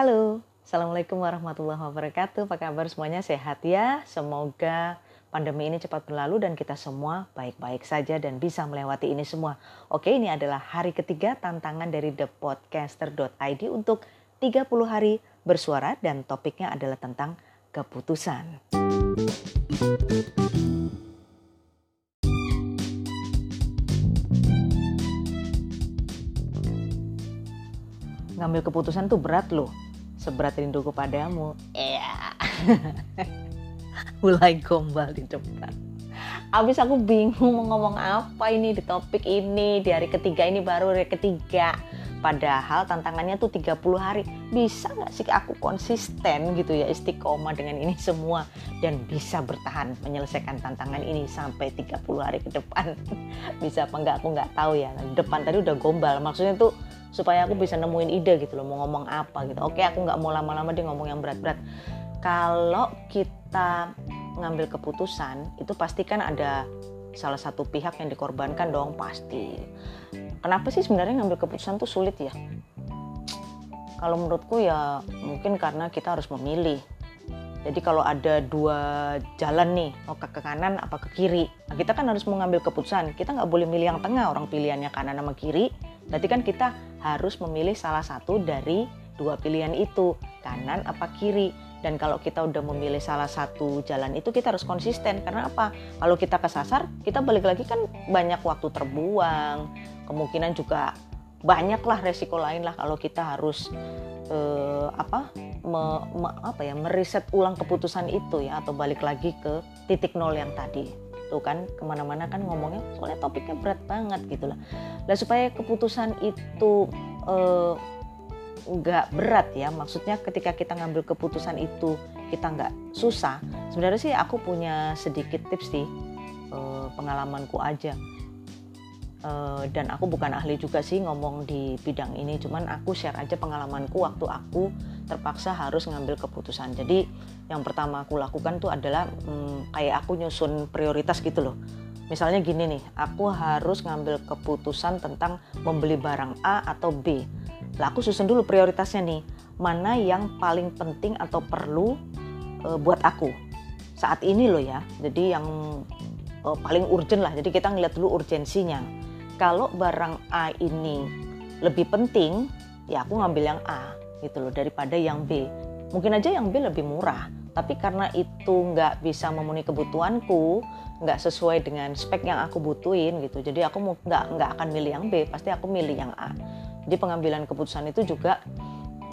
Halo, Assalamualaikum warahmatullahi wabarakatuh. Apa kabar semuanya? Sehat ya? Semoga pandemi ini cepat berlalu dan kita semua baik-baik saja dan bisa melewati ini semua. Oke, ini adalah hari ketiga tantangan dari thepodcaster.id untuk 30 hari bersuara dan topiknya adalah tentang keputusan. Ngambil keputusan tuh berat loh seberat rinduku padamu. Iya. Mulai gombal di depan. Abis aku bingung mau ngomong apa ini di topik ini. Di hari ketiga ini baru hari ketiga. Padahal tantangannya tuh 30 hari. Bisa nggak sih aku konsisten gitu ya istiqomah dengan ini semua. Dan bisa bertahan menyelesaikan tantangan ini sampai 30 hari ke depan. bisa apa nggak aku nggak tahu ya. Depan tadi udah gombal. Maksudnya tuh supaya aku bisa nemuin ide gitu loh mau ngomong apa gitu. Oke aku nggak mau lama-lama dia ngomong yang berat-berat. Kalau kita ngambil keputusan itu pasti kan ada salah satu pihak yang dikorbankan dong pasti. Kenapa sih sebenarnya ngambil keputusan tuh sulit ya? Kalau menurutku ya mungkin karena kita harus memilih. Jadi kalau ada dua jalan nih, mau ke, ke kanan apa ke kiri, nah, kita kan harus mengambil keputusan. Kita nggak boleh milih yang tengah, orang pilihannya kanan sama kiri. Berarti kan kita harus memilih salah satu dari dua pilihan itu, kanan apa kiri. Dan kalau kita udah memilih salah satu jalan itu kita harus konsisten. Karena apa? Kalau kita kesasar, kita balik lagi kan banyak waktu terbuang. Kemungkinan juga banyaklah resiko lain lah kalau kita harus eh, apa me, me, apa ya meriset ulang keputusan itu ya atau balik lagi ke titik nol yang tadi tuh kan ke mana-mana kan ngomongnya soalnya topiknya berat banget gitu lah. Lah supaya keputusan itu eh, nggak eh, berat ya maksudnya ketika kita ngambil keputusan itu kita nggak susah sebenarnya sih aku punya sedikit tips sih eh, pengalamanku aja. Uh, dan aku bukan ahli juga sih ngomong di bidang ini cuman aku share aja pengalamanku waktu aku terpaksa harus ngambil keputusan. Jadi yang pertama aku lakukan tuh adalah um, kayak aku nyusun prioritas gitu loh. Misalnya gini nih aku harus ngambil keputusan tentang membeli barang A atau B. Lah aku susun dulu prioritasnya nih mana yang paling penting atau perlu uh, buat aku. Saat ini loh ya jadi yang uh, paling urgent lah jadi kita ngeliat dulu urgensinya. Kalau barang A ini lebih penting, ya aku ngambil yang A gitu loh daripada yang B. Mungkin aja yang B lebih murah, tapi karena itu nggak bisa memenuhi kebutuhanku, nggak sesuai dengan spek yang aku butuhin gitu. Jadi aku nggak nggak akan milih yang B, pasti aku milih yang A. Jadi pengambilan keputusan itu juga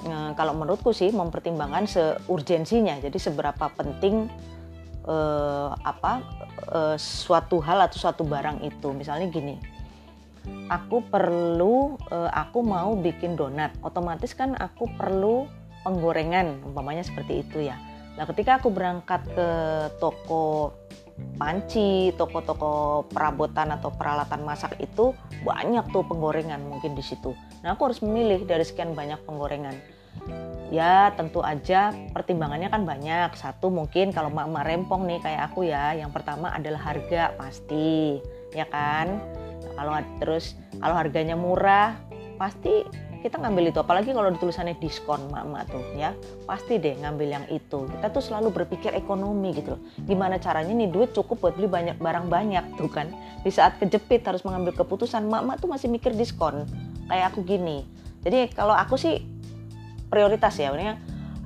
eh, kalau menurutku sih mempertimbangkan seurgensinya. Jadi seberapa penting eh, apa eh, suatu hal atau suatu barang itu. Misalnya gini, aku perlu uh, aku mau bikin donat otomatis kan aku perlu penggorengan umpamanya seperti itu ya nah ketika aku berangkat ke toko panci toko-toko perabotan atau peralatan masak itu banyak tuh penggorengan mungkin di situ. Nah aku harus memilih dari sekian banyak penggorengan. Ya tentu aja pertimbangannya kan banyak. Satu mungkin kalau mak-mak rempong nih kayak aku ya yang pertama adalah harga pasti ya kan? Kalau terus kalau harganya murah pasti kita ngambil itu apalagi kalau ditulisannya diskon mama tuh ya. Pasti deh ngambil yang itu. Kita tuh selalu berpikir ekonomi gitu loh. Gimana caranya nih duit cukup buat beli banyak barang banyak tuh kan. Di saat kejepit harus mengambil keputusan mama tuh masih mikir diskon. Kayak aku gini. Jadi kalau aku sih prioritas ya ini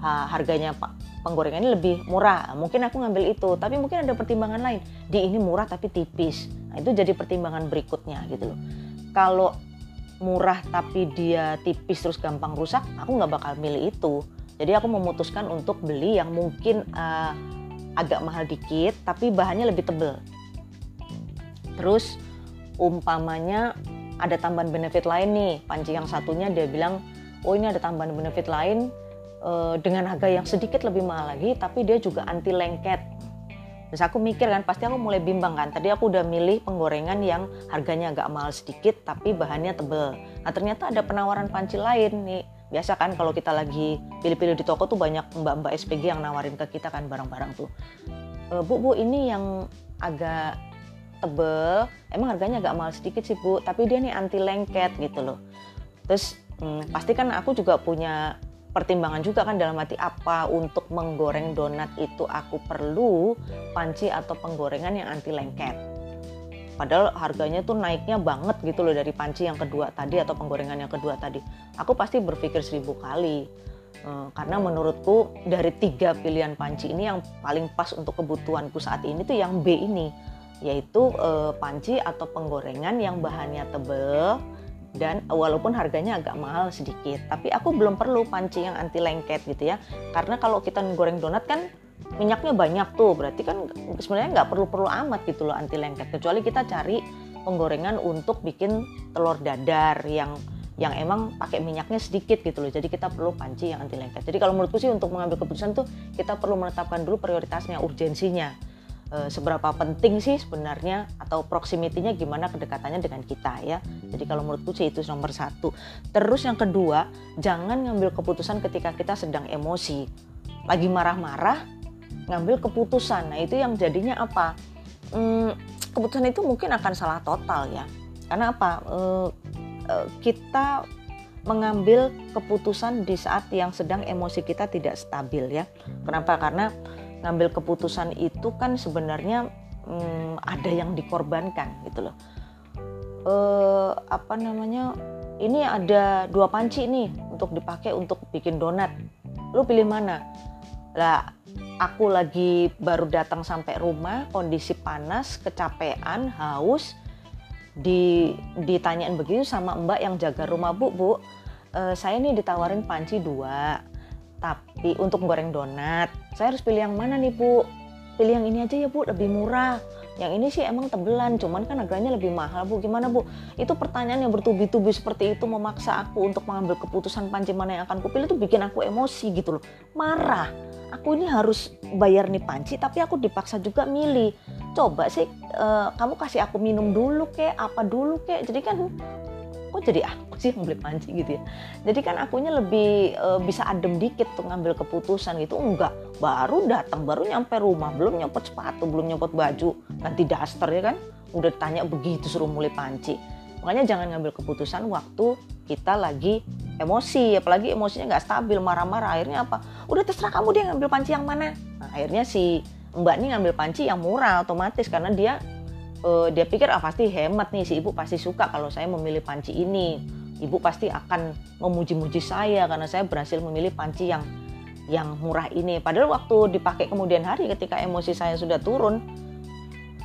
harganya pak penggorengan ini lebih murah. Mungkin aku ngambil itu tapi mungkin ada pertimbangan lain. Di ini murah tapi tipis. Nah, itu jadi pertimbangan berikutnya gitu loh. Kalau murah tapi dia tipis terus gampang rusak, aku nggak bakal milih itu. Jadi aku memutuskan untuk beli yang mungkin uh, agak mahal dikit tapi bahannya lebih tebel. Terus umpamanya ada tambahan benefit lain nih, panci yang satunya dia bilang, oh ini ada tambahan benefit lain uh, dengan harga yang sedikit lebih mahal lagi, tapi dia juga anti lengket. Terus aku mikir kan, pasti aku mulai bimbang kan. Tadi aku udah milih penggorengan yang harganya agak mahal sedikit, tapi bahannya tebel. Nah ternyata ada penawaran panci lain nih. Biasa kan kalau kita lagi pilih-pilih di toko tuh banyak mbak-mbak SPG yang nawarin ke kita kan barang-barang tuh. E, bu, bu ini yang agak tebel, emang harganya agak mahal sedikit sih bu, tapi dia nih anti lengket gitu loh. Terus hmm, pasti kan aku juga punya pertimbangan juga kan dalam hati apa? Untuk menggoreng donat itu aku perlu panci atau penggorengan yang anti lengket. Padahal harganya tuh naiknya banget gitu loh dari panci yang kedua tadi atau penggorengan yang kedua tadi. Aku pasti berpikir seribu kali. Eh, karena menurutku dari tiga pilihan panci ini yang paling pas untuk kebutuhanku saat ini tuh yang B ini yaitu eh, panci atau penggorengan yang bahannya tebel dan walaupun harganya agak mahal sedikit tapi aku belum perlu panci yang anti lengket gitu ya. Karena kalau kita goreng donat kan minyaknya banyak tuh berarti kan sebenarnya nggak perlu-perlu amat gitu loh anti lengket. Kecuali kita cari penggorengan untuk bikin telur dadar yang yang emang pakai minyaknya sedikit gitu loh. Jadi kita perlu panci yang anti lengket. Jadi kalau menurutku sih untuk mengambil keputusan tuh kita perlu menetapkan dulu prioritasnya urgensinya seberapa penting sih sebenarnya atau proximity-nya gimana kedekatannya dengan kita ya jadi kalau menurutku sih itu nomor satu terus yang kedua jangan ngambil keputusan ketika kita sedang emosi lagi marah-marah ngambil keputusan. Nah itu yang jadinya apa? Hmm, keputusan itu mungkin akan salah total ya. Karena apa? Uh, uh, kita mengambil keputusan di saat yang sedang emosi kita tidak stabil ya. Kenapa? Karena ngambil keputusan itu kan sebenarnya um, ada yang dikorbankan gitu loh. Uh, apa namanya? Ini ada dua panci nih untuk dipakai untuk bikin donat. Lu pilih mana? Lah aku lagi baru datang sampai rumah, kondisi panas, kecapean, haus, di ditanyain begitu sama mbak yang jaga rumah bu bu e, saya nih ditawarin panci dua tapi untuk goreng donat saya harus pilih yang mana nih bu? Pilih yang ini aja ya bu lebih murah. Yang ini sih emang tebelan cuman kan harganya lebih mahal bu. Gimana bu? Itu pertanyaan yang bertubi-tubi seperti itu memaksa aku untuk mengambil keputusan panci mana yang akan kupilih itu bikin aku emosi gitu loh. Marah. Aku ini harus bayar nih panci tapi aku dipaksa juga milih. Coba sih uh, kamu kasih aku minum dulu kek apa dulu kek? Jadi kan kok jadi aku sih yang beli panci gitu ya? Jadi kan akunya lebih uh, bisa adem dikit tuh ngambil keputusan gitu. Enggak baru datang baru nyampe rumah. Belum nyopot sepatu belum nyopot baju ganti daster ya kan? Udah tanya begitu suruh mulai panci. Makanya jangan ngambil keputusan waktu kita lagi emosi. Apalagi emosinya nggak stabil marah-marah. Akhirnya apa? Udah terserah kamu dia ngambil panci yang mana. Nah, akhirnya si mbak ini ngambil panci yang murah otomatis. Karena dia uh, dia pikir ah pasti hemat nih si ibu pasti suka kalau saya memilih panci ini. Ibu pasti akan memuji-muji saya karena saya berhasil memilih panci yang yang murah ini. Padahal waktu dipakai kemudian hari ketika emosi saya sudah turun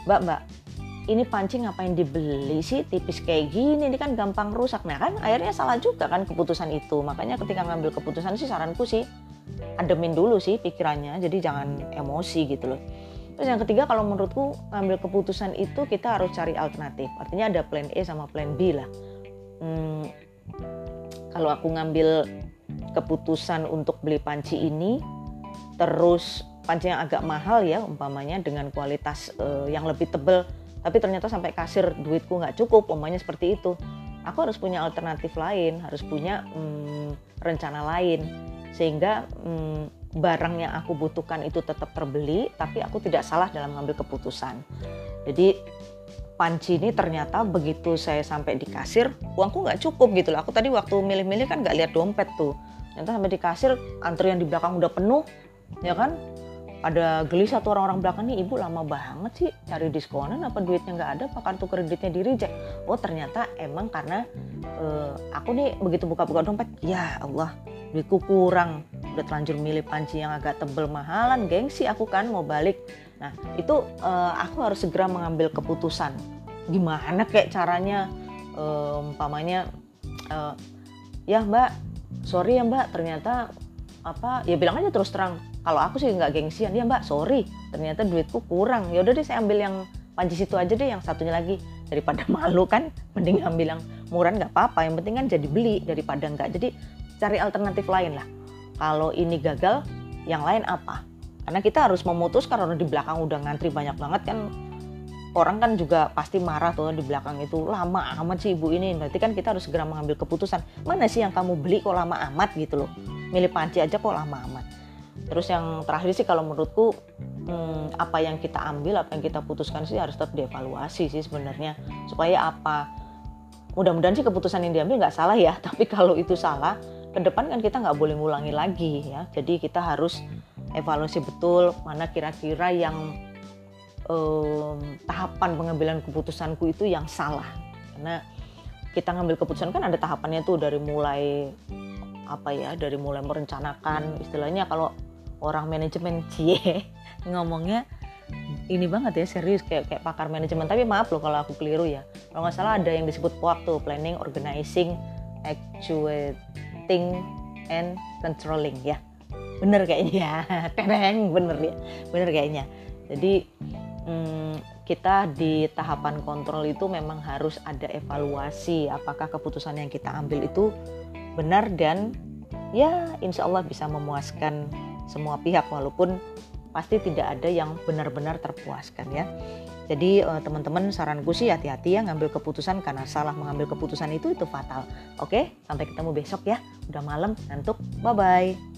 mbak mbak ini panci ngapain dibeli sih? Tipis kayak gini ini kan gampang rusak. Nah kan akhirnya salah juga kan keputusan itu. Makanya ketika ngambil keputusan sih saranku sih ademin dulu sih pikirannya. Jadi jangan emosi gitu loh terus yang ketiga kalau menurutku ngambil keputusan itu kita harus cari alternatif. Artinya ada plan E sama plan B lah. Hmm, kalau aku ngambil keputusan untuk beli panci ini terus panci yang agak mahal ya umpamanya dengan kualitas uh, yang lebih tebal tapi ternyata sampai kasir duitku nggak cukup umpamanya seperti itu. Aku harus punya alternatif lain harus punya hmm, rencana lain. Sehingga hmm, barang yang aku butuhkan itu tetap terbeli tapi aku tidak salah dalam mengambil keputusan. Jadi panci ini ternyata begitu saya sampai di kasir uangku nggak cukup gitu loh. Aku tadi waktu milih-milih kan nggak lihat dompet tuh. Ternyata sampai di kasir antrian di belakang udah penuh ya kan? Ada geli satu orang-orang belakang nih ibu lama banget sih cari diskonan apa duitnya nggak ada? Apa kartu kreditnya di reject? Oh ternyata emang karena uh, aku nih begitu buka-buka dompet ya Allah duitku kurang udah terlanjur milih panci yang agak tebel mahalan gengsi aku kan mau balik. Nah itu uh, aku harus segera mengambil keputusan. Gimana kayak caranya? Uh, umpamanya uh, ya mbak sorry ya mbak ternyata apa ya bilang aja terus terang kalau aku sih nggak gengsian. Ya mbak sorry ternyata duitku kurang. Ya udah deh saya ambil yang panci situ aja deh yang satunya lagi. Daripada malu kan mending ambil yang murah nggak apa-apa. Yang penting kan jadi beli daripada nggak. Jadi cari alternatif lain lah kalau ini gagal yang lain apa? Karena kita harus memutuskan karena di belakang udah ngantri banyak banget kan. Orang kan juga pasti marah tuh di belakang itu lama amat sih ibu ini. Berarti kan kita harus segera mengambil keputusan. Mana sih yang kamu beli kok lama amat? gitu loh. Milih panci aja kok lama amat. Terus yang terakhir sih kalau menurutku hmm, apa yang kita ambil apa yang kita putuskan sih harus tetap dievaluasi sih sebenarnya. Supaya apa? Mudah-mudahan sih keputusan yang diambil nggak salah ya tapi kalau itu salah ke depan kan kita nggak boleh ngulangi lagi ya. Jadi kita harus evaluasi betul mana kira-kira yang um, tahapan pengambilan keputusanku itu yang salah. Karena kita ngambil keputusan kan ada tahapannya tuh dari mulai apa ya dari mulai merencanakan. Istilahnya kalau orang manajemen cie ngomongnya ini banget ya serius kayak kayak pakar manajemen. Tapi maaf loh kalau aku keliru ya. Kalau nggak salah ada yang disebut POAK tuh planning organizing actuating and controlling ya. Bener kayaknya tereng bener ya. Bener kayaknya. Jadi hmm, kita di tahapan kontrol itu memang harus ada evaluasi apakah keputusan yang kita ambil itu benar dan ya insya Allah bisa memuaskan semua pihak walaupun pasti tidak ada yang benar-benar terpuaskan ya. Jadi eh, teman-teman saranku sih hati-hati ya ngambil keputusan karena salah mengambil keputusan itu itu fatal. Oke, sampai ketemu besok ya. Udah malam, ngantuk. Bye bye.